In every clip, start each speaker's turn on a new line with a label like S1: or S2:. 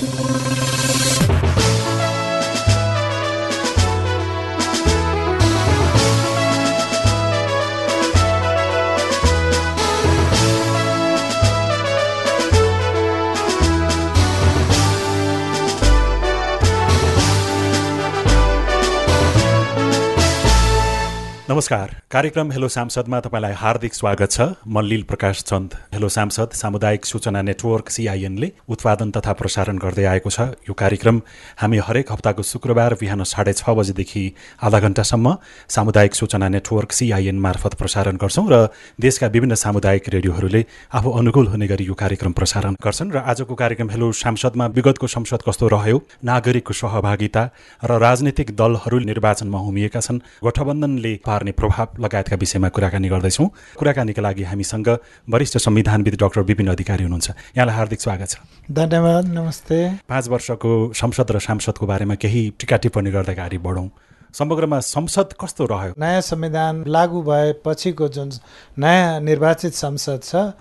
S1: Thank you. नमस्कार। कार्यक्रम hello सांसदमा तपाईँलाई हार्दिक स्वागत छ। म लिल प्रकाश चन्द। हेलो सांसद सामुदायिक सूचना नेटवर्क सिआइएनले उत्पादन तथा प्रसारण गर्दै आएको छ। यो कार्यक्रम हामी हरेक हप्ताको शुक्रबार बिहान साढे छ बजेदेखि आधा घन्टासम्म सामुदायिक सूचना नेटवर्क सिआइएन मार्फत प्रसारण गर्छौँ र देशका विभिन्न सामुदायिक रेडियोहरूले आफू अनुकूल हुने गरी यो कार्यक्रम प्रसारण गर्छन् र आजको कार्यक्रम हेलो सांसदमा विगतको संसद कस्तो रह्यो? नागरिकको सहभागिता र राजनीतिक दलहरू निर्वाचनमा हुमिएका छन्। गठबन्धनले प्रभाव लगायतका विषयमा कुराकानी गर्दैछौँ। कुराकानीका लागि हामीसँग वरिष्ठ संविधानविद डाक्टर विपिन अधिकारी हुनुहुन्छ। यहाँलाई हार्दिक स्वागत छ।
S2: धन्यवाद नमस्ते।
S1: पाँच वर्षको संसद र सांसदको बारेमा केही टिका टिप्पणी गर्दै अगाडि बढौँ। समग्रमा संसद कस्तो रह्यो?
S2: नयाँ संविधान लागू भएपछिको जुन नयाँ निर्वाचित संसद छ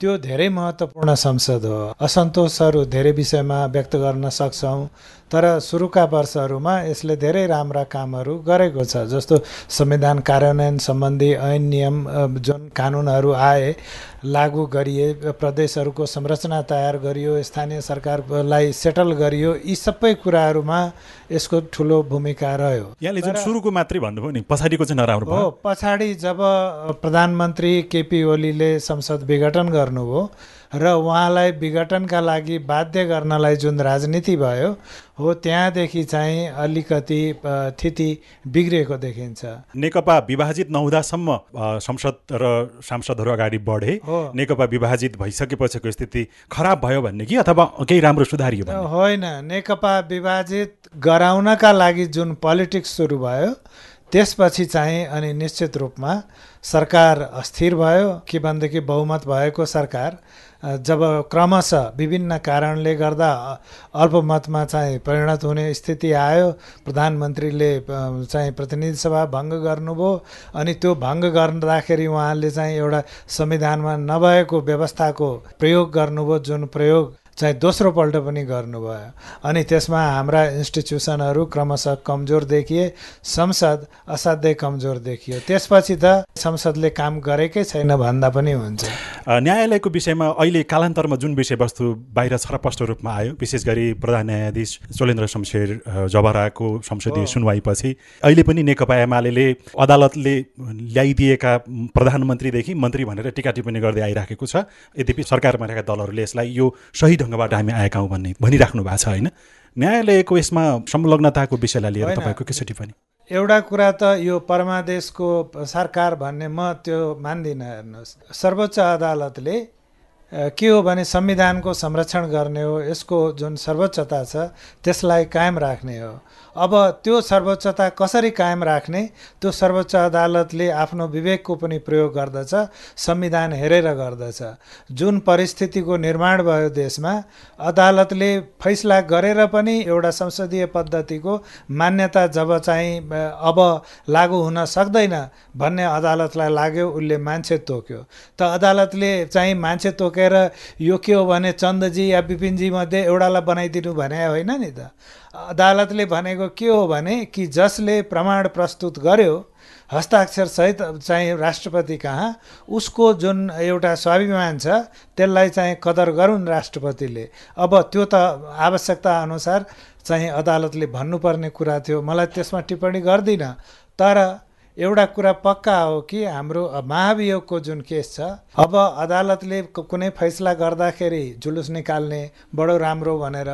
S2: त्यो धेरै महत्त्वपूर्ण संसद हो। असन्तोषहरू धेरै विषयमा व्यक्त गर्न सक्छौँ तर सुरुका वर्षहरूमा यसले धेरै राम्रा कामहरू गरेको छ जस्तो संविधान कार्यान्वयन सम्बन्धी ऐन नियम जुन कानुनहरू आए लागू गरिए प्रदेशहरूको संरचना तयार गरियो स्थानीय सरकारलाई सेटल गरियो यी सबै कुराहरूमा यसको ठुलो भूमिका रह्यो।
S1: यहाँले जुन सुरुको मात्रै भन्नुभयो नि पछाडिको चाहिँ नराम्रो
S2: हो पछाडि जब प्रधानमन्त्री केपी ओलीले संसद विघटन गर्नुभयो र उहाँलाई विघटनका लागि बाध्य गर्नलाई जुन राजनीति भयो हो त्यहाँदेखि चाहिँ अलिकति स्थिति बिग्रिएको देखिन्छ।
S1: नेकपा विभाजित नहुँदासम्म संसद र सांसदहरू अगाडि बढे। नेकपा विभाजित भइसकेपछिको स्थिति खराब भयो भन्ने कि अथवा केही राम्रो सुधारियो
S2: होइन। नेकपा विभाजित गराउनका लागि जुन पोलिटिक्स सुरु भयो त्यसपछि चाहिँ अनि निश्चित रूपमा सरकार अस्थिर भयो के भनेदेखि बहुमत भएको सरकार जब क्रमशः विभिन्न कारणले गर्दा अल्पमतमा चाहिँ परिणत हुने स्थिति आयो प्रधानमन्त्रीले चाहिँ प्रतिनिधि सभा भङ्ग गर्नुभयो अनि त्यो भङ्ग गर्दाखेरि उहाँले चाहिँ एउटा संविधानमा नभएको व्यवस्थाको प्रयोग गर्नुभयो जुन प्रयोग चाहिँ दोस्रो पल्ट पनि गर्नुभयो। अनि त्यसमा हाम्रा इन्स्टिट्युसनहरू क्रमशः कमजोर देखिए संसद असाध्यै कमजोर देखियो। त्यसपछि त संसदले काम गरेकै छैन भन्दा पनि हुन्छ।
S1: न्यायालयको विषयमा अहिले कालान्तरमा जुन विषयवस्तु बाहिर छरपष्ट रूपमा आयो विशेष गरी प्रधान न्यायाधीश चोलेन्द्र शमशेर जबराको संसदीय सुनवाईपछि अहिले पनि नेकपा एमाले अदालतले ल्याइदिएका प्रधानमन्त्रीदेखि मन्त्री भनेर टिका टिप्पणी गर्दै आइराखेको छ। यद्यपि सरकारमा रहेका दलहरूले यसलाई यो सही ढङ्गबाट हामी आएका हौँ भन्ने भनिराख्नु भएको छ होइन? न्यायालयको यसमा संलग्नताको विषयलाई लिएर तपाईँको के छ टिप्पणी?
S2: एउटा कुरा त यो परमादेशको सरकार भन्ने म त्यो मान्दिनँ। हेर्नुहोस् सर्वोच्च अदालतले के हो भने संविधानको संरक्षण गर्ने हो यसको जुन सर्वोच्चता छ त्यसलाई कायम राख्ने हो। अब त्यो सर्वोच्चता कसरी कायम राख्ने त्यो सर्वोच्च अदालतले आफ्नो विवेकको पनि प्रयोग गर्दछ संविधान हेरेर गर्दछ। जुन परिस्थितिको निर्माण भयो देशमा अदालतले फैसला गरेर पनि एउटा संसदीय पद्धतिको मान्यता जब चाहिँ अब लागू हुन सक्दैन भन्ने अदालतलाई लाग्यो उसले मान्छे तोक्यो। त अदालतले चाहिँ मान्छे तोकेर यो के हो भने चन्दजी या विपिनजी मध्ये एउटालाई बनाइदिनु भने होइन नि त। अदालतले भनेको के हो भने कि जसले प्रमाण प्रस्तुत गर्यो हस्ताक्षर सहित चाहिँ राष्ट्रपति कहाँ उसको जुन एउटा स्वाभिमान छ त्यसलाई चाहिँ कदर गरून् राष्ट्रपतिले। अब त्यो त आवश्यकता अनुसार चाहिँ अदालतले भन्नुपर्ने कुरा थियो। मलाई त्यसमा टिप्पणी गर्दिनँ तर एउटा कुरा पक्का हो कि हाम्रो महाभियोगको जुन केस छ अब अदालतले कुनै फैसला गर्दाखेरि जुलुस निकाल्ने बडो राम्रो भनेर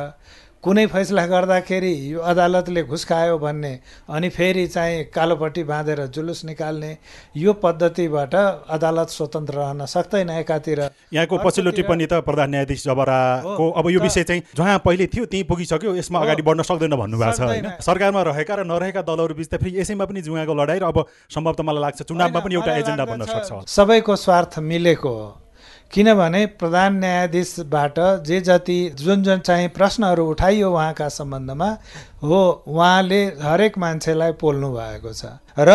S2: कुनै फैसला गर्दाखेरि यो अदालतले घुस खायो भन्ने अनि फेरि चाहिँ कालोपट्टि बाँधेर जुलुस निकाल्ने यो पद्धतिबाट अदालत स्वतन्त्र रहन सक्दैन एकातिर।
S1: यहाँको पछिल्लो टिप्पणी त प्रधान न्यायाधीश जबराको अब यो विषय चाहिँ जहाँ पहिले थियो त्यहीँ पुगिसक्यो यसमा अगाडि बढ्न सक्दैन भन्नुभएको छ होइन। सरकारमा रहेका र नरहेका दलहरू बिच त फेरि यसैमा पनि जुवाको लडाइँ र अब सम्भवतः मलाई लाग्छ चुनावमा पनि एउटा एजेन्डा बन्न सक्छ।
S2: सबैको स्वार्थ मिलेको हो। किनभने प्रधान न्यायाधीशबाट जे जति जुन जुन चाहिँ प्रश्नहरू उठाइयो उहाँका सम्बन्धमा हो उहाँले हरेक मान्छेलाई पोल्नु भएको छ। र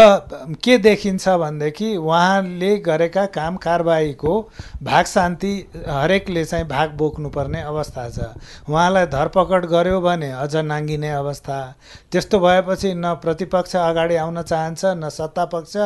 S2: के देखिन्छ भनेदेखि उहाँले गरेका काम कारबाहीको भाग शान्ति हरेकले चाहिँ भाग बोक्नुपर्ने अवस्था छ। उहाँलाई धरपकड गर्यो भने अझ नाङ्गिने अवस्था। त्यस्तो भएपछि न प्रतिपक्ष अगाडि आउन चाहन्छ न सत्ता पक्ष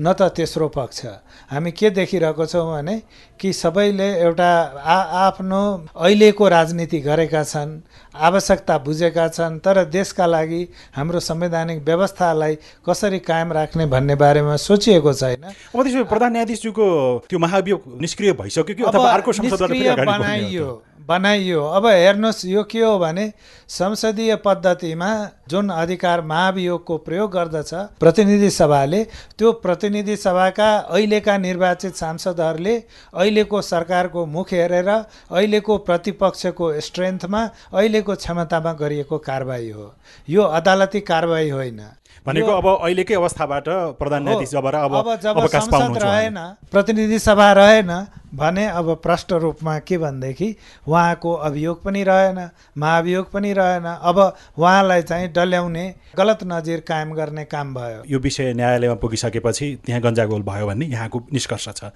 S2: न त तेस्रो पक्ष। हामी के देखिरहेको छौँ भने कि सबैले एउटा आ आफ्नो अहिलेको राजनीति गरेका छन् आवश्यकता बुझेका छन् तर देशका लागि हाम्रो संवैधानिक व्यवस्थालाई कसरी कायम राख्ने भन्ने बारेमा सोचिएको छैन।
S1: अब त्यसो प्रधान न्यायाधीशज्यूको त्यो महाभियोग निष्क्रिय भइसक्यो कि अथवा अर्को
S2: बनाइयो। बनाइयो। अब हेर्नुहोस् यो के हो भने संसदीय पद्धतिमा जुन अधिकार महाभियोगको प्रयोग गर्दछ प्रतिनिधि सभाले त्यो प्रतिनिधि सभाका अहिलेका निर्वाचित सांसदहरूले अहिलेको सरकारको मुख हेरेर अहिलेको प्रतिपक्षको स्ट्रेन्थमा अहिलेको क्षमतामा गरिएको कारवाही हो। यो अदालती कारवाही होइन।
S1: भनेको अब अहिलेकै अवस्थाबाट प्रधान न्यायाधीश जब अब
S2: जब संसद रहेन प्रतिनिधि सभा रहेन भने अब प्रष्ट रूपमा के भनेदेखि उहाँको अभियोग पनि रहेन महाभियोग पनि रहेन अब उहाँलाई चाहिँ डल्याउने गलत नजिर कायम गर्ने काम भयो।
S1: यो विषय न्यायालयमा पुगिसकेपछि त्यहाँ गन्जागोल भयो भन्ने यहाँको निष्कर्ष छ।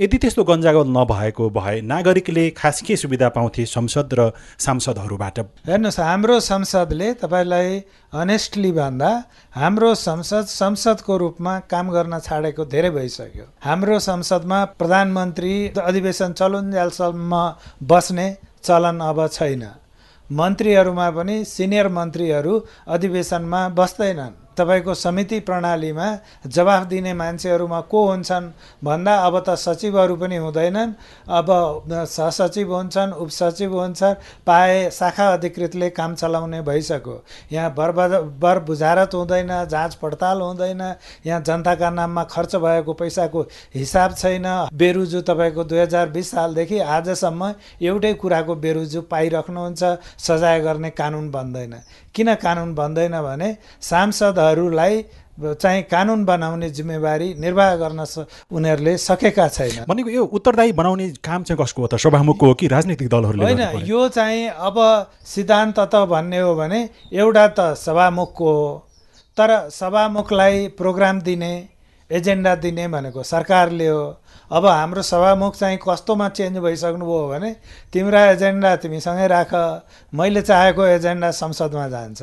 S1: यदि त्यस्तो गन्जागोल नभएको भए नागरिकले खास के सुविधा पाउँथे संसद र सांसदहरूबाट?
S2: हेर्नुहोस् हाम्रो संसदले तपाईँलाई अनेस्टली भन्दा हाम्रो संसद संसदको रूपमा काम गर्न छाडेको धेरै भइसक्यो। हाम्रो संसदमा प्रधानमन्त्री अधिवेशन चलुन्जेलसम्म बस्ने चलन अब छैन। मन्त्रीहरूमा पनि सिनियर मन्त्रीहरू अधिवेशनमा बस्दैनन्। तपाईँको समिति प्रणालीमा जवाफ दिने मान्छेहरूमा को हुन्छन्? भन्दा अब त सचिवहरू पनि हुँदैनन्। अब सहसचिव हुन्छन् उपसचिव हुन्छन् पाए शाखा अधिकृतले काम चलाउने भइसक्यो। यहाँ बर बर बुझारत हुँदैन जाँच पडताल हुँदैन यहाँ जनताका नाममा खर्च भएको पैसाको हिसाब छैन। बेरुजु तपाईँको दुई हजार बिस सालदेखि आजसम्म एउटै कुराको बेरुजु पाइराख्नुहुन्छ सजाय गर्ने कानुन बन्दैन। किन कानुन बन्दैन भने सांसदहरूलाई चाहिँ कानुन बनाउने जिम्मेवारी निर्वाह गर्न उनीहरूले सकेका छैन
S1: भनेको यो उत्तरदायी बनाउने काम चाहिँ कसको हो त? सभामुखको हो कि राजनीतिक दलहरूले
S2: होइन यो चाहिँ अब सिद्धान्त त भन्ने हो भने एउटा त सभामुखको हो तर सभामुखलाई प्रोग्राम दिने एजेन्डा दिने भनेको सरकारले हो। अब हाम्रो सभामुख चाहिँ कस्तोमा चेन्ज भइसक्नुभयो भने तिम्रा एजेन्डा तिमीसँगै राख। मैले चाहेको एजेन्डा संसदमा जान्छ।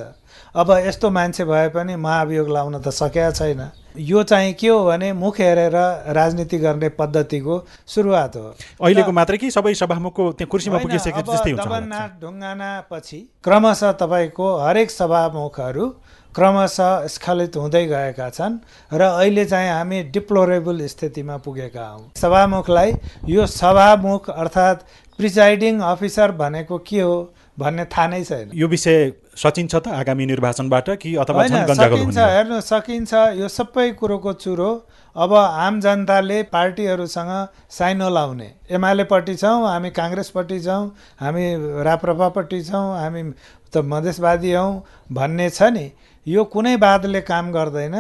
S2: अब यस्तो मान्छे भए पनि महाभियोग लाउन त सकेका छैन। यो चाहिँ के हो भने मुख हेरेर राजनीति गर्ने पद्धतिको सुरुवात हो।
S1: अहिलेको मात्रै कि सबै सभामुखको त्यहाँ कुर्सीमा पुगिसकेको जस्तै हुन्छ
S2: ढुङ्गाना पछि क्रमशः तपाईँको हरेक सभामुखहरू क्रमशः स्खलित हुँदै गएका छन् र अहिले चाहिँ हामी डिप्लोरेबल स्थितिमा पुगेका हौँ। सभामुखलाई यो सभामुख अर्थात् प्रिजाइडिङ अफिसर भनेको के हो भन्ने थाहा नै छैन।
S1: यो विषय सचिन्छ त आगामी निर्वाचनबाट कि अथवा
S2: सकिन्छ हेर्नु सकिन्छ यो सबै कुरोको चुरो अब आम जनताले पार्टीहरूसँग साइनो लाउने। एमालेपट्टि छौँ हामी काङ्ग्रेसपट्टि छौँ हामी राप्रपापट्टि छौँ हामी त मधेसवादी हौँ भन्ने छ नि। यो कुनै वादले काम गर्दैन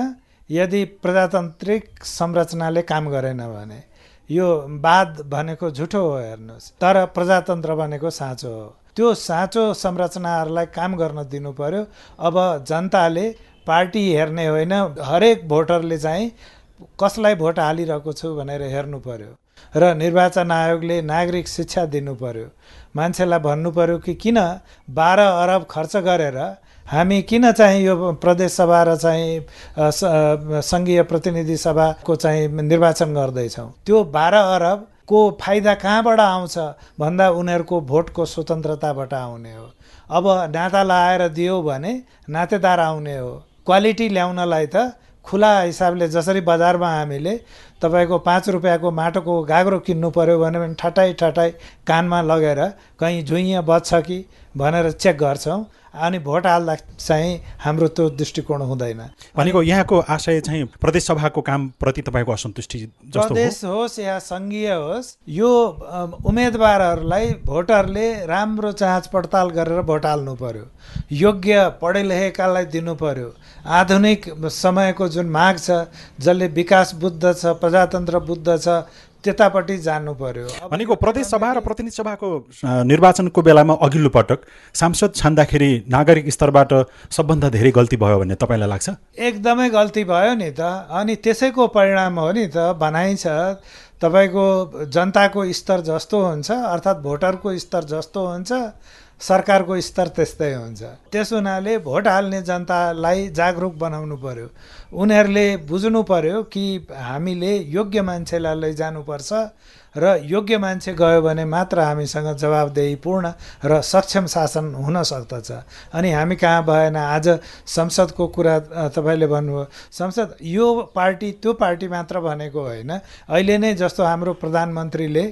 S2: यदि प्रजातान्त्रिक संरचनाले काम गरेन भने। यो वाद भनेको झुठो हो हेर्नुहोस् तर प्रजातन्त्र भनेको साँचो हो। त्यो साँचो संरचनाहरूलाई काम गर्न दिनु पर्यो अब जनताले पार्टी हेर्ने होइन हरेक भोटरले चाहिँ कसलाई भोट हालिरहेको छु भनेर हेर्नु पर्यो र निर्वाचन आयोगले नागरिक शिक्षा दिनु पर्यो मान्छेलाई भन्नु पर्यो कि किन बाह्र अरब खर्च गरेर हामी किन चाहिँ यो प्रदेश सभा र चाहिँ सङ्घीय प्रतिनिधि सभाको चाहिँ निर्वाचन गर्दैछौँ? त्यो बाह्र अरबको फाइदा कहाँबाट आउँछ? भन्दा उनीहरूको भोटको स्वतन्त्रताबाट आउने हो। अब नाता लगाएर दियो भने नातेदार आउने हो। क्वालिटी ल्याउनलाई त खुला हिसाबले जसरी बजारमा हामीले तपाईँको पाँच रुपियाँको माटोको गाग्रो किन्नु पऱ्यो भने ठटाइ ठटाइ कानमा लगेर कहीँ झुइँ बज्छ कि भनेर चेक गर्छौँ। अनि भोट हाल्दा चाहिँ हाम्रो त्यो दृष्टिकोण हुँदैन।
S1: भनेको यहाँको आशय चाहिँ प्रदेश सभाको कामप्रति तपाईँको असन्तुष्टि
S2: प्रदेश होस् या सङ्घीय होस् यो उम्मेदवारहरूलाई भोटरले राम्रो जाँच पडताल गरेर भोट हाल्नु पर्यो। योग्य पढे लेखेकालाई दिनु पर्यो। आधुनिक समयको जुन माग छ जसले विकास बुद्ध छ प्रजातन्त्र बुद्ध छ त्यतापट्टि जानु पर्यो।
S1: भनेको प्रदेश सभा र प्रतिनिधि सभाको निर्वाचनको बेलामा अघिल्लो पटक सांसद छान्दाखेरि नागरिक स्तरबाट सबभन्दा धेरै गल्ती भयो भन्ने तपाईँलाई लाग्छ?
S2: एकदमै गल्ती भयो नि त। अनि त्यसैको परिणाम हो नि त भनाइ छ तपाईँको जनताको स्तर जस्तो हुन्छ अर्थात् भोटरको स्तर जस्तो हुन्छ सरकारको स्तर त्यस्तै हुन्छ। त्यस हुनाले भोट हाल्ने जनतालाई जागरुक बनाउनु पर्यो। उनीहरूले बुझ्नु पर्यो कि हामीले योग्य मान्छेलाई लैजानुपर्छ र योग्य मान्छे गयो भने मात्र हामीसँग जवाबदेहीपूर्ण र सक्षम शासन हुन सक्दछ। अनि हामी कहाँ भएन? आज संसदको कुरा तपाईँले भन्नुभयो। संसद यो पार्टी त्यो पार्टी मात्र भनेको होइन। अहिले नै जस्तो हाम्रो प्रधानमन्त्रीले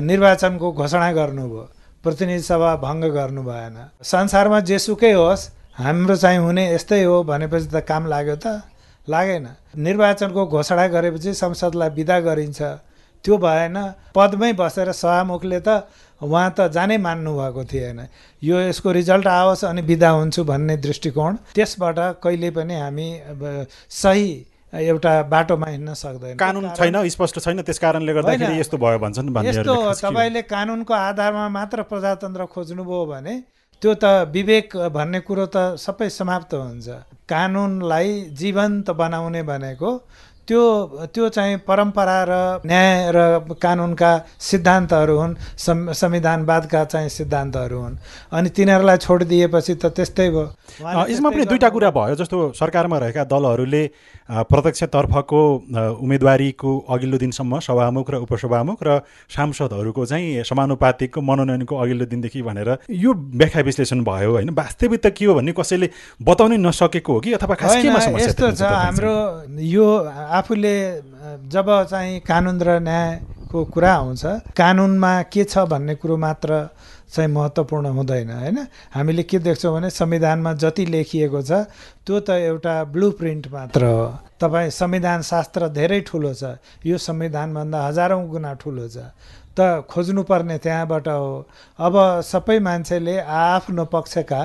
S2: निर्वाचनको घोषणा गर्नुभयो। प्रतिनिधि सभा भङ्ग गर्नु भएन। संसारमा जेसुकै होस् हाम्रो चाहिँ हुने यस्तै हो भनेपछि त काम लाग्यो त लागेन। निर्वाचनको घोषणा गरेपछि संसदलाई विदा गरिन्छ। त्यो भएन। पदमै बसेर सभामुखले त उहाँ त जानै मान्नु भएको थिएन। यो यसको रिजल्ट आओस् अनि विदा हुन्छु भन्ने दृष्टिकोण त्यसबाट कहिले पनि हामी सही एउटा बाटोमा हिँड्न सक्दैन
S1: कानुन छैन स्पष्ट छैन त्यस कारणले गर्दाखेरि। यस्तो भयो भन्छन्
S2: यस्तो? तपाईँले कानुनको आधारमा मात्र प्रजातन्त्र खोज्नुभयो भने त्यो त विवेक भन्ने कुरो त सबै समाप्त हुन्छ कानुनलाई जीवन्त बनाउने भनेको त्यो त्यो चाहिँ परम्परा र न्याय र कानुनका सिद्धान्तहरू हुन् सं संविधानवादका चाहिँ सिद्धान्तहरू हुन्। अनि तिनीहरूलाई छोडिदिएपछि त त्यस्तै भयो।
S1: यसमा पनि दुईटा कुरा। भयो जस्तो सरकारमा रहेका दलहरूले प्रत्यक्षतर्फको उम्मेदवारीको अघिल्लो दिनसम्म सभामुख र उपसभामुख र सांसदहरूको चाहिँ समानुपातिकको मनोनयनको अघिल्लो दिनदेखि भनेर यो व्याख्या विश्लेषण भयो होइन। वास्तविक त के हो भन्ने कसैले बताउनै नसकेको हो कि? अथवा खास केमा समस्या
S2: यस्तो छ हाम्रो यो आफूले जब चाहिँ कानुन र न्यायको कुरा आउँछ कानुनमा के छ भन्ने कुरो मात्र चाहिँ महत्त्वपूर्ण हुँदैन होइन? हामीले के देख्छौँ भने संविधानमा जति लेखिएको छ त्यो त एउटा ब्लु प्रिन्ट मात्र हो। तपाईँ संविधान शास्त्र धेरै ठुलो छ। यो संविधानभन्दा हजारौँ गुणा ठुलो छ। त खोज्नुपर्ने त्यहाँबाट हो। अब सबै मान्छेले आआफ्नो पक्षका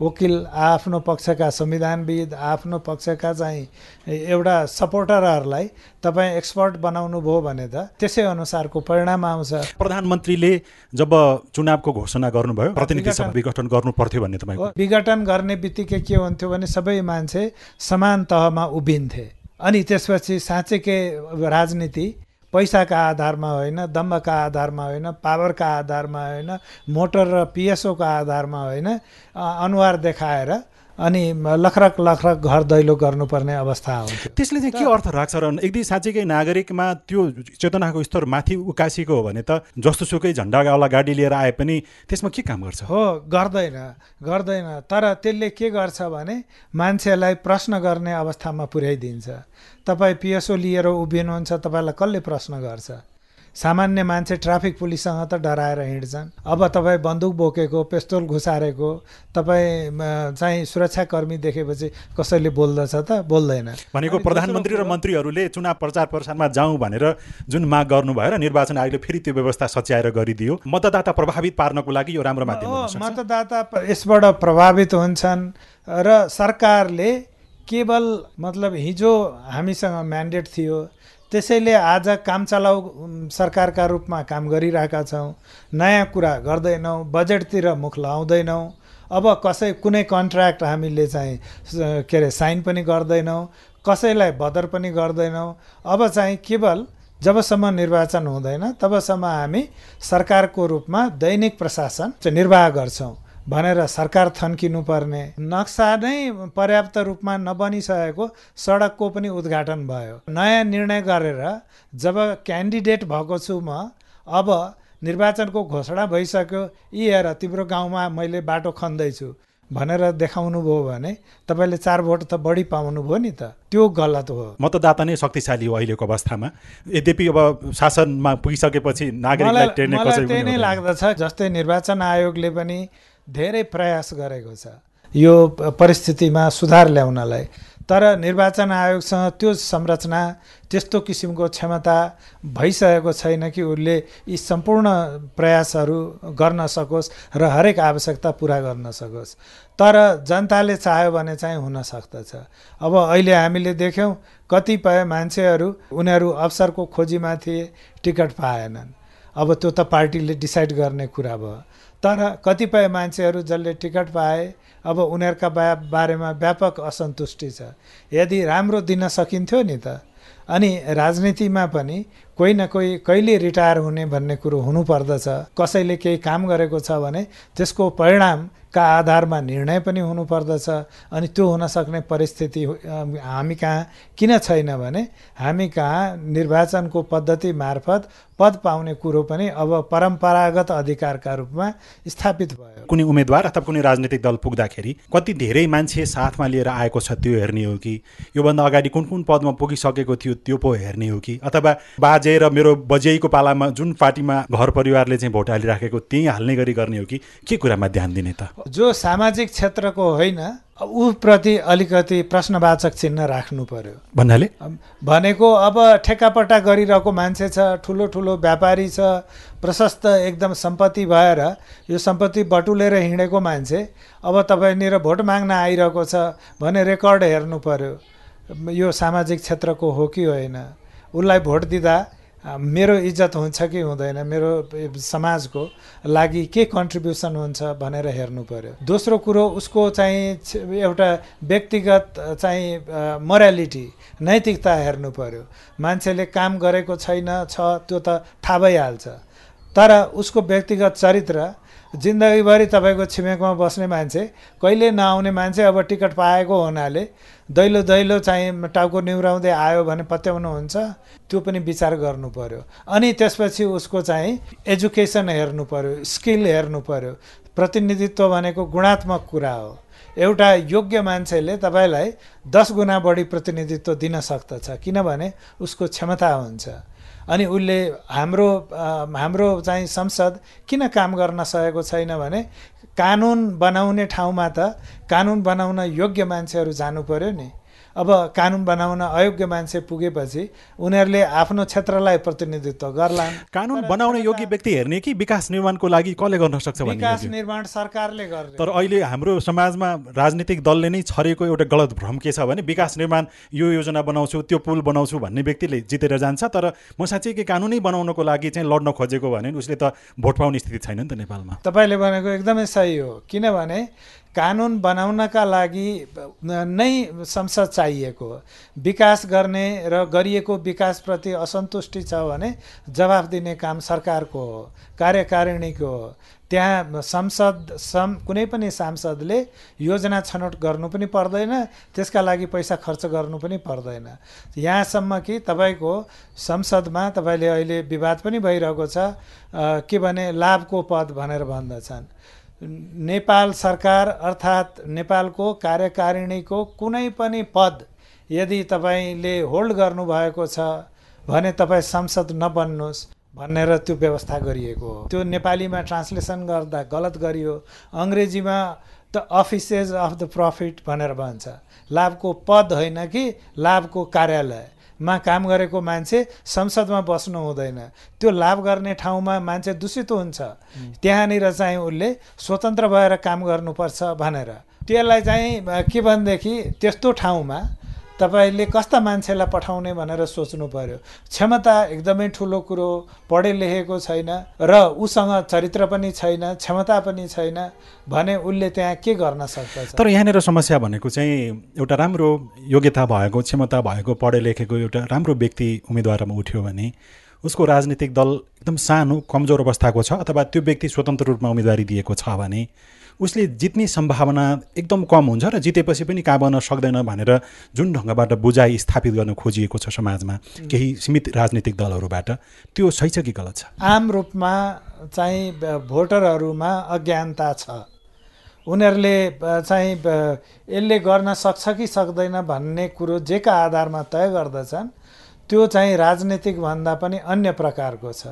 S2: वकिल आफ्नो पक्षका संविधानविद आफ्नो पक्षका चाहिँ एउटा सपोर्टरहरूलाई तपाईँ एक्सपर्ट बनाउनु भयो भने त त्यसै अनुसारको परिणाम आउँछ।
S1: प्रधानमन्त्रीले जब चुनावको घोषणा गर्नुभयो प्रतिनिधि सभा विघटन गर्नु पर्थ्यो भन्ने तपाईँको।
S2: विघटन गर्ने बित्तिकै के हुन्थ्यो भने सबै मान्छे समान तहमा उभिन्थे। अनि त्यसपछि साँच्चैकै राजनीति पैसाका आधारमा होइन दम्बका आधारमा होइन पावरका आधारमा होइन मोटर र पिएसओका आधारमा होइन अनुहार देखाएर अनि लखरक लखरक घर दैलो गर्नुपर्ने अवस्था आउँथ्यो
S1: त्यसले चाहिँ के अर्थ राख्छ र यदि साँच्चीकै नागरिकमा त्यो चेतनाको स्तर माथि उकासिएको हो भने त जस्तोसुकै झन्डावाला गाडी लिएर आए पनि त्यसमा के काम गर्छ?
S2: हो गर्दैन गर्दैन। तर त्यसले के गर्छ भने मान्छेलाई प्रश्न गर्ने अवस्थामा पुर्याइदिन्छ तपाईँ पिएसओ लिएर उभिनुहुन्छ तपाईँलाई कसले प्रश्न गर्छ? सामान्य मान्छे ट्राफिक पुलिससँग त डराएर हिँड्छन्। अब तपाईँ बन्दुक बोकेको पेस्तोल घुसारेको तपाईँ चाहिँ सुरक्षाकर्मी देखेपछि कसैले बोल्दछ त बोल्दैन।
S1: भनेको प्रधानमन्त्री र मन्त्रीहरूले चुनाव प्रचार प्रसारमा जाउँ भनेर जुन माग गर्नुभयो र निर्वाचन आयोगले फेरि त्यो व्यवस्था सच्याएर गरिदियो मतदाता प्रभावित पार्नको लागि यो राम्रो माध्यम
S2: मतदाता यसबाट प्रभावित हुन्छन् र सरकारले केवल मतलब हिजो हामीसँग म्यान्डेट थियो त्यसैले आज काम चलाउ उम्, सरकारका रूपमा काम गरिरहेका छौँ। नयाँ कुरा गर्दैनौँ बजेटतिर मुख लगाउँदैनौँ अब कसै कुनै कन्ट्र्याक्ट हामीले चाहिँ के अरे साइन पनि गर्दैनौँ कसैलाई बदर पनि गर्दैनौँ। अब चाहिँ केवल जबसम्म निर्वाचन हुँदैन तबसम्म हामी सरकारको रूपमा दैनिक प्रशासन निर्वाह गर्छौँ। भनेर सरकार थन्किनु पर्ने नक्सा नै पर्याप्त रूपमा नबनिसकेको सडकको पनि उद्घाटन भयो। नयाँ निर्णय गरेर जब क्यान्डिडेट भएको छु म अब निर्वाचनको घोषणा भइसक्यो यी हेर तिम्रो गाउँमा मैले बाटो खन्दैछु भनेर देखाउनु भयो भने तपाईँले चार भोट त बढी पाउनुभयो नि त। त्यो गलत हो।
S1: मतदाता नै शक्तिशाली हो अहिलेको अवस्थामा। यद्यपि अब शासनमा पुगिसकेपछि नागरिकलाई
S2: त्यही नै। लाग्दछ जस्तै निर्वाचन आयोगले पनि धेरै प्रयास गरेको छ। यो परिस्थितिमा सुधार ल्याउनलाई। तर निर्वाचन आयोगसँग त्यो संरचना त्यस्तो किसिमको क्षमता भइसकेको छैन कि उसले यी सम्पूर्ण प्रयासहरू गर्न सकोस् र हरेक आवश्यकता पुरा गर्न सकोस्। तर जनताले चाह्यो भने चाहिँ हुन सक्दछ। अब अहिले हामीले देख्यौँ कतिपय मान्छेहरू उनीहरू अवसरको खोजीमा थिए टिकट पाएनन्। अब त्यो त पार्टीले डिसाइड गर्ने कुरा भयो। तर कतिपय मान्छेहरू जसले टिकट पाए अब उनीहरूका बा बारेमा व्यापक असन्तुष्टि छ। यदि राम्रो दिन सकिन्थ्यो नि त। अनि राजनीतिमा पनि कोही न कोही कहिले रिटायर हुने भन्ने कुरो हुनुपर्दछ। कसैले केही काम गरेको छ भने त्यसको परिणामका आधारमा निर्णय पनि हुनुपर्दछ अनि त्यो हुन सक्ने परिस्थिति हामी कहाँ किन छैन भने हामी कहाँ निर्वाचनको पद्धति मार्फत पद पाउने कुरो पनि अब परम्परागत अधिकारका रूपमा स्थापित भयो।
S1: कुनै उम्मेद्वार अथवा कुनै राजनीतिक दल पुग्दाखेरि कति धेरै मान्छे साथमा लिएर आएको छ त्यो हेर्ने हो कि? योभन्दा अगाडि कुन कुन पदमा पुगिसकेको थियो त्यो पो हेर्ने हो कि? अथवा बाजे र मेरो बजेको पालामा जुन पार्टीमा घर परिवारले चाहिँ भोट हालिराखेको त्यहीँ हाल्ने गरी गर्ने हो कि? के कुरामा ध्यान दिने त?
S2: जो सामाजिक क्षेत्रको होइन ऊप्रति अलिकति प्रश्नवाचक चिन्ह राख्नु पर्यो।
S1: भन्नाले?
S2: भनेको अब ठेक्कापट्टा गरिरहेको मान्छे छ ठुलो ठुलो व्यापारी छ प्रशस्त एकदम सम्पत्ति भएर यो सम्पत्ति बटुलेर हिँडेको मान्छे अब तपाईँनिर भोट माग्न आइरहेको छ भने रेकर्ड हेर्नु पर्यो। यो सामाजिक क्षेत्रको हो कि होइन? उसलाई भोट दिँदा मेरो इज्जत हुन्छ कि हुँदैन मेरो समाजको लागि के कन्ट्रिब्युसन हुन्छ भनेर हेर्नु पर्यो। दोस्रो कुरो उसको चाहिँ एउटा व्यक्तिगत चाहिँ मोरालिटी नैतिकता हेर्नु पर्यो। मान्छेले काम गरेको छैन छ त्यो त थाहा भइहाल्छ तर उसको व्यक्तिगत चरित्र जिन्दगीभरि तपाईँको छिमेकमा बस्ने मान्छे कहिले नआउने मान्छे अब टिकट पाएको हुनाले दैलो दैलो चाहिँ टाउको निहुराउँदै आयो भने पत्याउनुहुन्छ त्यो पनि विचार गर्नु पर्यो। अनि त्यसपछि उसको चाहिँ एजुकेसन हेर्नु पर्यो स्किल हेर्नु पर्यो। प्रतिनिधित्व भनेको गुणात्मक कुरा हो। एउटा योग्य मान्छेले तपाईँलाई दस गुणा बढी प्रतिनिधित्व दिन सक्दछ किनभने उसको क्षमता हुन्छ। अनि उसले हाम्रो हाम्रो चाहिँ संसद किन काम गर्न सकेको छैन भने कानुन बनाउने ठाउँमा त कानुन बनाउन योग्य मान्छेहरू जानु पऱ्यो नि। अब कानुन बनाउन अयोग्य मान्छे पुगेपछि उनीहरूले आफ्नो क्षेत्रलाई प्रतिनिधित्व गर्ला
S1: कानुन बनाउने योग्य व्यक्ति हेर्ने कि विकास निर्माणको लागि कसले गर्न सक्छ
S2: विकास निर्माण सरकारले गर्ने
S1: तर अहिले हाम्रो समाजमा राजनीतिक दलले नै छरेको एउटा गलत भ्रम के छ भने विकास निर्माण यो योजना बनाउँछु त्यो पुल बनाउँछु भन्ने व्यक्तिले जितेर जान्छ। तर म साँच्चै के कानुनै बनाउनको लागि चाहिँ लड्न खोजेको भने उसले त भोट पाउने स्थिति छैन नि त नेपालमा।
S2: तपाईँले भनेको एकदमै सही हो। किनभने कानुन बनाउनका लागि नै संसद चाहिएको विकास गर्ने र गरिएको विकासप्रति असन्तुष्टि छ भने जवाफ दिने काम सरकारको हो कार्यकारिणीको हो। त्यहाँ संसद सम कुनै पनि सांसदले योजना छनौट गर्नु पनि पर्दैन त्यसका लागि पैसा खर्च गर्नु पनि पर्दैन। यहाँसम्म कि तपाईँको संसदमा तपाईँले अहिले विवाद पनि भइरहेको छ के भने लाभको पद भनेर भन्दछन्। नेपाल सरकार अर्थात् नेपालको कार्यकारिणीको कुनै पनि पद यदि तपाईँले होल्ड गर्नुभएको छ भने तपाईँ संसद नबन्नुहोस् भनेर त्यो व्यवस्था गरिएको हो। त्यो नेपालीमा ट्रान्सलेसन गर्दा गलत गरियो। अङ्ग्रेजीमा the offices of the profit भनेर भन्छ। लाभको पद होइन कि लाभको कार्यालय। मा काम गरेको मान्छे संसदमा बस्नु हुँदैन। त्यो लाभ गर्ने ठाउँमा मान्छे दूषित हुन्छ। त्यहाँनिर चाहिँ उसले स्वतन्त्र भएर काम गर्नुपर्छ भनेर। त्यसलाई चाहिँ के भनेदेखि त्यस्तो ठाउँमा तपाईँले कस्ता मान्छेलाई पठाउने भनेर सोच्नु पर्यो? क्षमता एकदमै ठुलो कुरो पढे लेखेको छैन र उसँग चरित्र पनि छैन क्षमता पनि छैन भने उसले त्यहाँ के गर्न सक्दछ?
S1: तर यहाँनिर समस्या भनेको चाहिँ एउटा राम्रो योग्यता भएको क्षमता भएको पढे लेखेको एउटा राम्रो व्यक्ति उम्मेदवारमा उठ्यो भने उसको राजनीतिक दल एकदम सानो कमजोर अवस्थाको छ अथवा त्यो व्यक्ति स्वतन्त्र रूपमा उम्मेदवारी दिएको छ भने उसले जित्ने सम्भावना एकदम कम हुन्छ र जितेपछि पनि कहाँ बन्न सक्दैन भनेर जुन ढङ्गबाट बुझाइ स्थापित गर्न खोजिएको छ समाजमा केही सीमित राजनीतिक दलहरूबाट त्यो सही छ कि गलत छ?
S2: आम रूपमा चाहिँ भोटरहरूमा अज्ञानता छ। उनीहरूले चाहिँ यसले गर्न सक्छ कि सक्दैन भन्ने कुरो जेका आधारमा तय गर्दछन् त्यो चाहिँ राजनीतिक भन्दा पनि अन्य प्रकारको छ।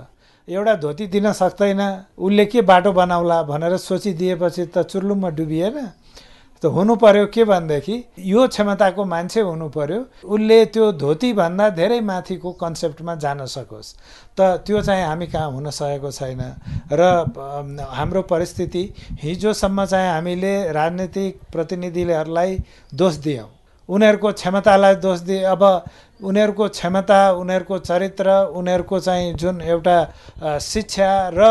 S2: एउटा धोती दिन सक्दैन। उसले के बाटो बनाउला भनेर सोचिदिएपछि त चुर्लुममा डुबिएन। त हुनु पर्यो के भनेदेखि यो क्षमताको मान्छे हुनु पर्यो उसले त्यो धोतीभन्दा धेरै माथिको कन्सेप्टमा जान सकोस्। त त्यो चाहिँ हामी कहाँ हुन सकेको छैन। र हाम्रो परिस्थिति हिजोसम्म चाहिँ हामीले राजनीतिक प्रतिनिधिहरूलाई दोष दियौँ। उनीहरूको क्षमतालाई दोष दिए। अब उनीहरूको क्षमता उनीहरूको चरित्र उनीहरूको चाहिँ जुन एउटा शिक्षा र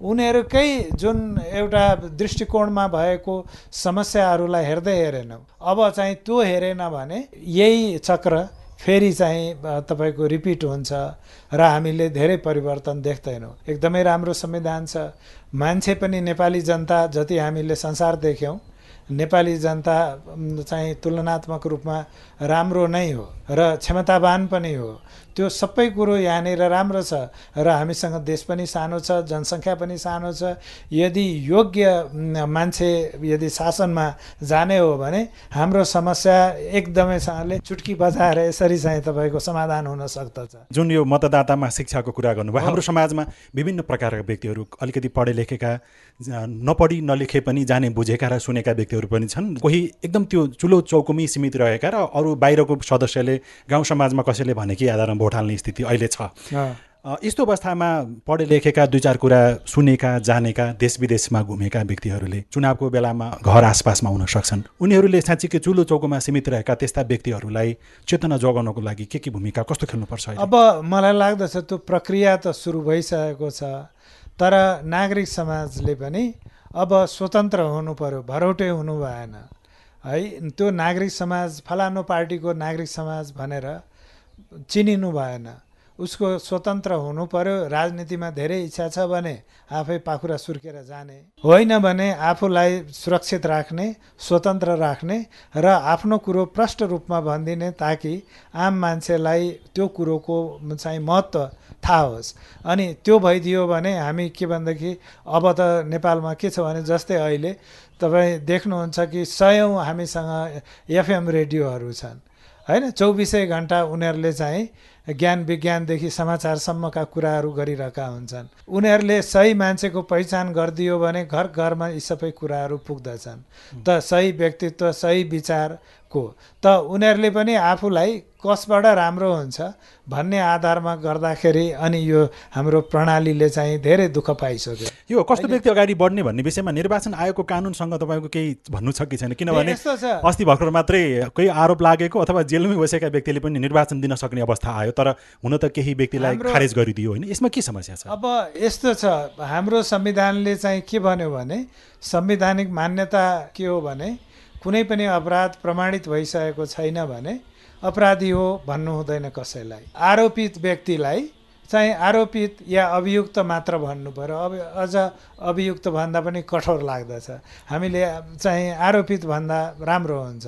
S2: उनीहरूकै जुन एउटा दृष्टिकोणमा भएको समस्याहरूलाई हेर्दै हेरेनौँ। अब चाहिँ त्यो हेरेन भने यही चक्र फेरि चाहिँ तपाईँको रिपिट हुन्छ र हामीले धेरै परिवर्तन देख्दैनौँ। एकदमै राम्रो संविधान छ। मान्छे पनि नेपाली जनता जति हामीले संसार देख्यौँ नेपाली जनता चाहिँ तुलनात्मक रूपमा राम्रो नै हो। र क्षमतावान पनि हो। त्यो सबै कुरो यहाँनिर राम्रो छ र हामीसँग देश पनि सानो छ जनसङ्ख्या पनि सानो छ। यदि योग्य मान्छे यदि शासनमा जाने हो भने हाम्रो समस्या एकदमैसँगले चुटकी बजाएर यसरी चाहिँ तपाईँको समाधान हुन सक्दछ।
S1: जुन यो मतदातामा शिक्षाको कुरा गर्नुभयो हाम्रो समाजमा विभिन्न प्रकारका व्यक्तिहरू अलिकति पढे लेखेका नपढी नलेखे पनि जाने बुझेका र सुनेका व्यक्तिहरू पनि छन्। कोही एकदम त्यो चुलो चौकुमी सीमित रहेका र अरू बाहिरको सदस्यले गाउँ समाजमा कसैले भने कि आधारमा भोट हाल्ने स्थिति अहिले छ। यस्तो अवस्थामा पढे लेखेका दुई चार कुरा सुनेका जानेका देश विदेशमा घुमेका व्यक्तिहरूले चुनावको बेलामा घर आसपासमा हुन सक्छन्। उनीहरूले साँच्चीकै चुलो चौकोमा सीमित रहेका त्यस्ता व्यक्तिहरूलाई चेतना जोगाउनको लागि के के भूमिका कस्तो खेल्नुपर्छ
S2: अब मलाई लाग्दछ त्यो प्रक्रिया त सुरु भइसकेको छ तर नागरिक समाजले पनि अब स्वतन्त्र हुनु पर्यो भरौटे हुनु भएन। है? त्यो नागरिक समाज फलानु पार्टीको नागरिक समाज भनेर चिनिनु भएन। उसको स्वतन्त्र हुनु पर्यो राजनीतिमा धेरै इच्छा छ भने आफै पाखुरा सुर्केर जाने। होइन भने आफूलाई सुरक्षित राख्ने स्वतन्त्र राख्ने र आफ्नो कुरो प्रष्ट रूपमा भनिदिने ताकि आम मान्छेलाई त्यो कुरोको चाहिँ महत्त्व थाहा होस्। अनि त्यो भइदियो भने हामी के भनेदेखि अब त नेपालमा के छ भने जस्तै अहिले तपाईँ देख्नुहुन्छ कि सयौँ हामीसँग एफएम रेडियोहरू छन्। होइन चौबिसै घन्टा उनीहरूले चाहिँ ज्ञान विज्ञानदेखि समाचारसम्मका कुराहरू गरिरहेका हुन्छन्। उनीहरूले सही मान्छेको पहिचान गरिदियो भने घर घरमा यी सबै कुराहरू पुग्दछन्। त सही व्यक्तित्व सही विचारको। त उनीहरूले पनि आफूलाई कसबाट राम्रो हुन्छ भन्ने आधारमा गर्दाखेरि अनि यो हाम्रो प्रणालीले चाहिँ धेरै दुःख पाइसक्यो।
S1: यो कस्तो व्यक्ति अगाडि बढ्ने भन्ने विषयमा निर्वाचन आयोगको कानुनसँग तपाईँको केही भन्नु छ कि छैन? किनभने अस्ति भर्खर मात्रै कोही आरोप लागेको अथवा जेलमै बसेका व्यक्तिले पनि निर्वाचन दिन सक्ने अवस्था आयो। तर हुन त केही व्यक्तिलाई खारेज गरिदियो होइन? यसमा के समस्या छ?
S2: अब यस्तो छ हाम्रो संविधानले चाहिँ के भन्यो भने संवैधानिक मान्यता के हो भने कुनै पनि अपराध प्रमाणित भइसकेको छैन भने अपराधी हो भन्नु हुँदैन कसैलाई। आरोपित व्यक्तिलाई चाहिँ आरोपित या अभियुक्त मात्र भन्नु पऱ्यो अब अझ अभियुक्त भन्दा पनि कठोर लाग्दछ। हामीले चाहिँ आरोपित भन्दा राम्रो हुन्छ।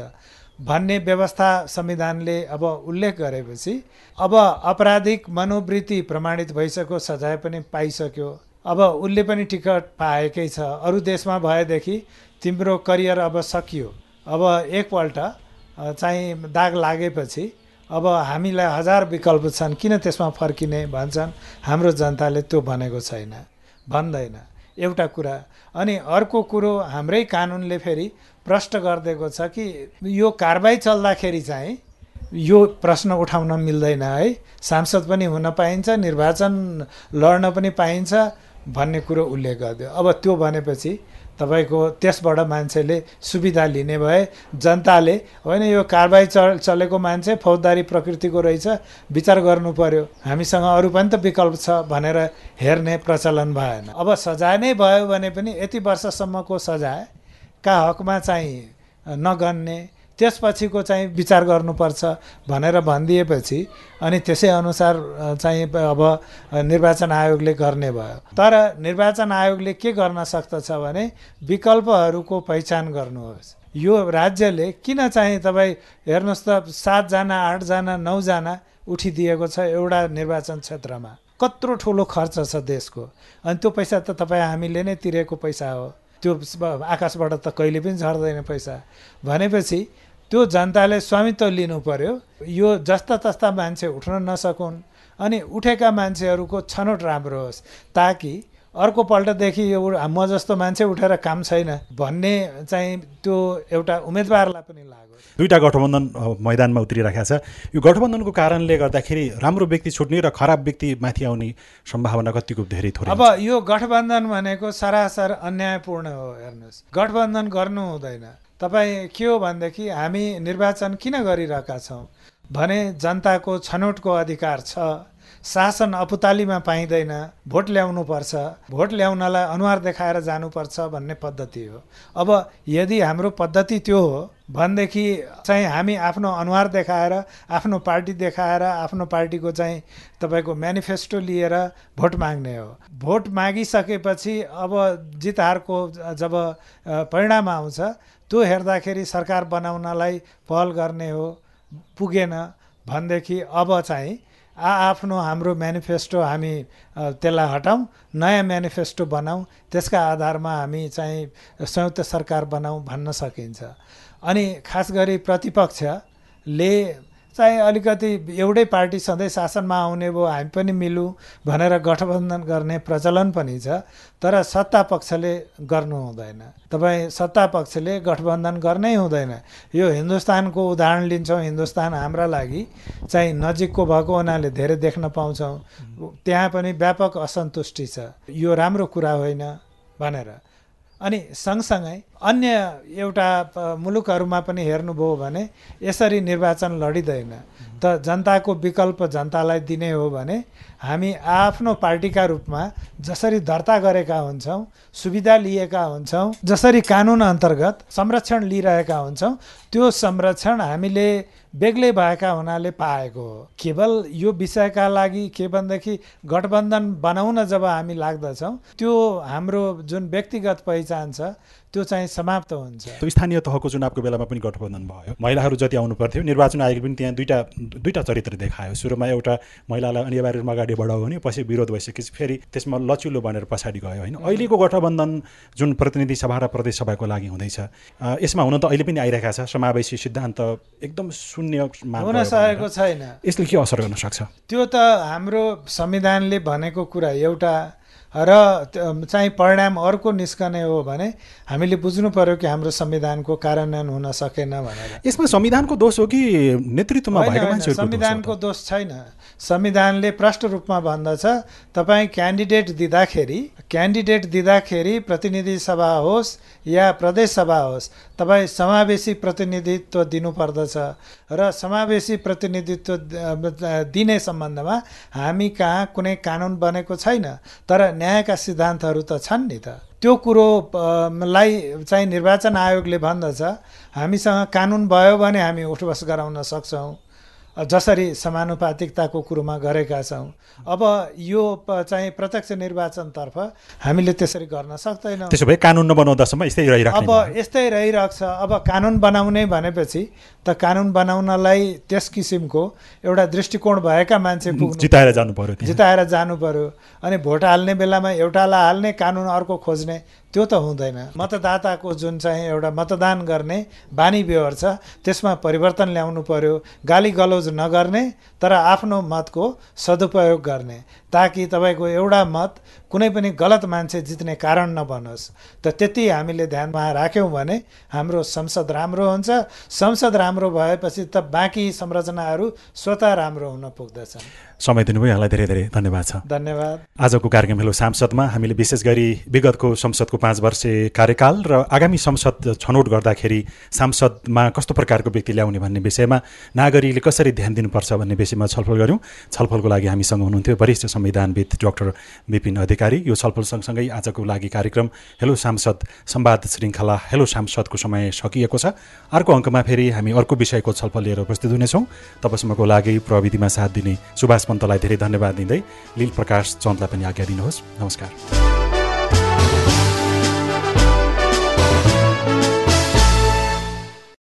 S2: भन्ने व्यवस्था संविधानले अब उल्लेख गरेपछि अब आपराधिक मनोवृत्ति प्रमाणित भइसक्यो सजाय पनि पाइसक्यो। अब उसले पनि टिकट पाएकै छ। अरू देशमा भएदेखि तिम्रो करियर अब सकियो। अब एकपल्ट चाहिँ दाग लागेपछि अब हामीलाई हजार विकल्प छन्। किन त्यसमा फर्किने भन्छन्? हाम्रो जनताले त्यो भनेको छैन। भन्दैन। एउटा कुरा। अनि अर्को कुरो हाम्रै कानुनले फेरि प्रष्ट गरिदिएको छ कि यो कारवाही चल्दाखेरि चाहिँ यो प्रश्न उठाउन मिल्दैन है। सांसद पनि हुन पाइन्छ निर्वाचन लड्न पनि पाइन्छ भन्ने कुरो उल्लेख गरिदियो। अब त्यो भनेपछि तपाईँको त्यसबाट मान्छेले सुविधा लिने भए जनताले होइन यो कारवाही चल चलेको मान्छे फौजदारी प्रकृतिको रहेछ विचार गर्नु पर्यो। हामीसँग अरू पनि त विकल्प छ भनेर हेर्ने प्रचलन भएन। अब सजाय नै भयो भने पनि यति वर्षसम्मको सजायका हकमा चाहिँ नगन्ने त्यसपछिको चाहिँ विचार गर्नुपर्छ भनेर भनिदिएपछि अनि त्यसै अनुसार चाहिँ अब निर्वाचन आयोगले गर्ने भयो। तर निर्वाचन आयोगले के गर्न सक्दछ भने विकल्पहरूको पहिचान गर्नुहोस्। यो राज्यले किन चाहिँ तपाईँ हेर्नुहोस् त सातजना आठजना नौजना उठिदिएको छ एउटा निर्वाचन क्षेत्रमा? कत्रो ठुलो खर्च छ देशको। अनि त्यो पैसा त तपाईँ हामीले नै तिरेको पैसा हो। त्यो आकाशबाट त कहिले पनि झर्दैन पैसा। भनेपछि त्यो जनताले स्वामित्व लिनु पर्यो। यो जस्ता तस्ता मान्छे उठ्न नसकुन् अनि उठेका मान्छेहरूको छनौट राम्रो होस् ताकि अर्कोपल्टदेखि यो म जस्तो मान्छे उठेर काम छैन भन्ने चाहिँ त्यो एउटा उम्मेदवारलाई पनि लाग्यो।
S1: दुईवटा गठबन्धन मैदानमा उत्रिरहेको छ। यो गठबन्धनको कारणले गर्दाखेरि राम्रो व्यक्ति छुट्ने र खराब व्यक्ति माथि आउने सम्भावना कतिको धेरै थोरै
S2: अब यो गठबन्धन भनेको सरासर अन्यायपूर्ण हो हेर्नुहोस्। गठबन्धन गर्नु हुँदैन। तपाईँ के हो भनेदेखि हामी निर्वाचन किन गरिरहेका छौँ भने जनताको छनौटको अधिकार छ। शासन अपुतालीमा पाइँदैन भोट ल्याउनुपर्छ भोट ल्याउनलाई अनुहार देखाएर जानुपर्छ भन्ने पद्धति हो। अब यदि हाम्रो पद्धति त्यो हो भनेदेखि चाहिँ हामी आफ्नो अनुहार देखाएर आफ्नो पार्टी देखाएर आफ्नो पार्टीको चाहिँ तपाईँको मेनिफेस्टो लिएर भोट माग्ने हो। भोट मागिसकेपछि अब जित हारको जब परिणाम आउँछ त्यो हेर्दाखेरि सरकार बनाउनलाई पहल गर्ने हो पुगेन भनेदेखि अब चाहिँ आ आफ्नो हाम्रो मेनिफेस्टो हामी त्यसलाई हटाउँ नयाँ मेनिफेस्टो बनाऊँ त्यसका आधारमा हामी चाहिँ संयुक्त सरकार बनाऊँ भन्न सकिन्छ। अनि खास गरी प्रतिपक्षले चाहिँ अलिकति एउटै पार्टी सधैँ शासनमा आउने भयो हामी पनि मिलौँ भनेर गठबन्धन गर्ने प्रचलन पनि छ तर सत्ता पक्षले गर्नु हुँदैन। तपाईँ सत्ता पक्षले गठबन्धन गर्नै हुँदैन। यो हिन्दुस्तानको उदाहरण लिन्छौँ। हिन्दुस्तान हाम्रा लागि चाहिँ नजिकको भएको हुनाले धेरै देख्न पाउँछौँ। त्यहाँ पनि व्यापक असन्तुष्टि छ। यो राम्रो कुरा होइन भनेर। अनि सँगसँगै अन्य एउटा मुलुकहरूमा पनि हेर्नुभयो भने यसरी निर्वाचन लडिँदैन। त जनताको विकल्प जनतालाई दिने हो भने हामी आफ्नो पार्टीका रूपमा जसरी दर्ता गरेका हुन्छौँ सुविधा लिएका हुन्छौँ जसरी कानुन अन्तर्गत संरक्षण लिइरहेका हुन्छौँ त्यो संरक्षण हामीले बेग्लै भएका हुनाले पाएको हो। केवल यो विषयका लागि के भनेदेखि गठबन्धन बनाउन जब हामी लाग्दछौँ त्यो हाम्रो जुन व्यक्तिगत पहिचान छ त्यो चाहिँ समाप्त हुन्छ।
S1: स्थानीय तहको चुनावको बेलामा पनि गठबन्धन भयो। महिलाहरू जति आउनु पर्थ्यो निर्वाचन आयोग पनि त्यहाँ दुईवटा दुईवटा चरित्र देखायो। सुरुमा एउटा महिलालाई अनिवार्य रूपमा अगाडि बढायो भने पछि विरोध भइसकेपछि फेरि त्यसमा लचिलो बनेर पछाडि गयो होइन। अहिलेको गठबन्धन जुन प्रतिनिधि सभा र प्रदेश सभाको लागि हुँदैछ यसमा हुन त अहिले पनि आइरहेका छ। समावेशी सिद्धान्त एकदम शून्य
S2: हुन सकेको छैन।
S1: यसले के असर गर्न सक्छ?
S2: त्यो त हाम्रो संविधानले भनेको कुरा एउटा र चाहिँ परिणाम अर्को निस्कने हो भने हामीले बुझ्नु पर्यो कि हाम्रो संविधानको कार्यान्वयन हुन सकेन भनेर।
S1: यसमा संविधानको दोष हो कि नेतृत्वमा
S2: संविधानको दोष छैन। संविधानले प्रष्ट रूपमा भन्दछ। तपाईँ क्यान्डिडेट दिँदाखेरि क्यान्डिडेट दिँदाखेरि प्रतिनिधि सभा होस् या प्रदेश सभा होस् तपाईँ समावेशी प्रतिनिधित्व दिनुपर्दछ। र समावेशी प्रतिनिधित्व दिने सम्बन्धमा हामी कहाँ कुनै कानुन बनेको छैन। तर न्यायका सिद्धान्तहरू त छन् नि त। त्यो कुरोलाई चाहिँ निर्वाचन आयोगले भन्दछ। हामीसँग कानुन भयो भने हामी उठबस गराउन सक्छौँ। जसरी समानुपातिकताको कुरोमा गरेका छौँ। अब यो चाहिँ प्रत्यक्ष निर्वाचनतर्फ हामीले त्यसरी गर्न सक्दैनौँ।
S1: त्यसो भए कानुन नबनाउँदासम्म यस्तै रहिरहेको
S2: अब यस्तै रहिरहेको छ अब कानुन बनाउने भनेपछि त कानुन बनाउनलाई त्यस किसिमको एउटा दृष्टिकोण भएका मान्छे
S1: जिताएर जानु पर्यो
S2: जिताएर जानु पर्यो। अनि भोट हाल्ने बेलामा एउटालाई हाल्ने कानुन अर्को खोज्ने त्यो त हुँदैन। मतदाताको जुन चाहिँ एउटा मतदान गर्ने बानी व्यवहार छ त्यसमा परिवर्तन ल्याउनु पर्यो गाली गलौज नगर्ने तर आफ्नो मतको सदुपयोग गर्ने ताकि तपाईँको एउटा मत कुनै पनि गलत मान्छे जित्ने कारण नबनोस्। त त्यति हामीले ध्यानमा राख्यौँ भने हाम्रो संसद राम्रो हुन्छ। संसद राम्रो भएपछि त बाँकी संरचनाहरू स्वतः राम्रो हुन पुग्दछन्।
S1: समय दिनुभयो। यहाँलाई धेरै धेरै धन्यवाद छ।
S2: धन्यवाद।
S1: आजको कार्यक्रम हेलो सांसदमा हामीले विशेष गरी विगतको संसदको पाँच वर्ष कार्यकाल र आगामी संसद छनौट गर्दाखेरि सांसदमा कस्तो प्रकारको व्यक्ति ल्याउने भन्ने विषयमा नागरिकले कसरी ध्यान दिनुपर्छ भन्ने विषयमा छलफल गऱ्यौँ। छलफलको लागि हामीसँग हुनुहुन्थ्यो वरिष्ठ संविधानविद डाक्टर विपिन अधिकारी। यो छलफल सँगसँगै आजको लागि कार्यक्रम हेलो सांसद संवाद श्रृङ्खला हेलो सांसदको समय सकिएको छ। अर्को अङ्कमा फेरि हामी अर्को विषयको छलफल लिएर उपस्थित हुनेछौँ। तबसम्मको लागि प्रविधिमा साथ दिने सुभाष पन्तलाई धेरै धन्यवाद दिँदै लील प्रकाश चन्दलाई पनि आज्ञा दिनुहोस्। नमस्कार।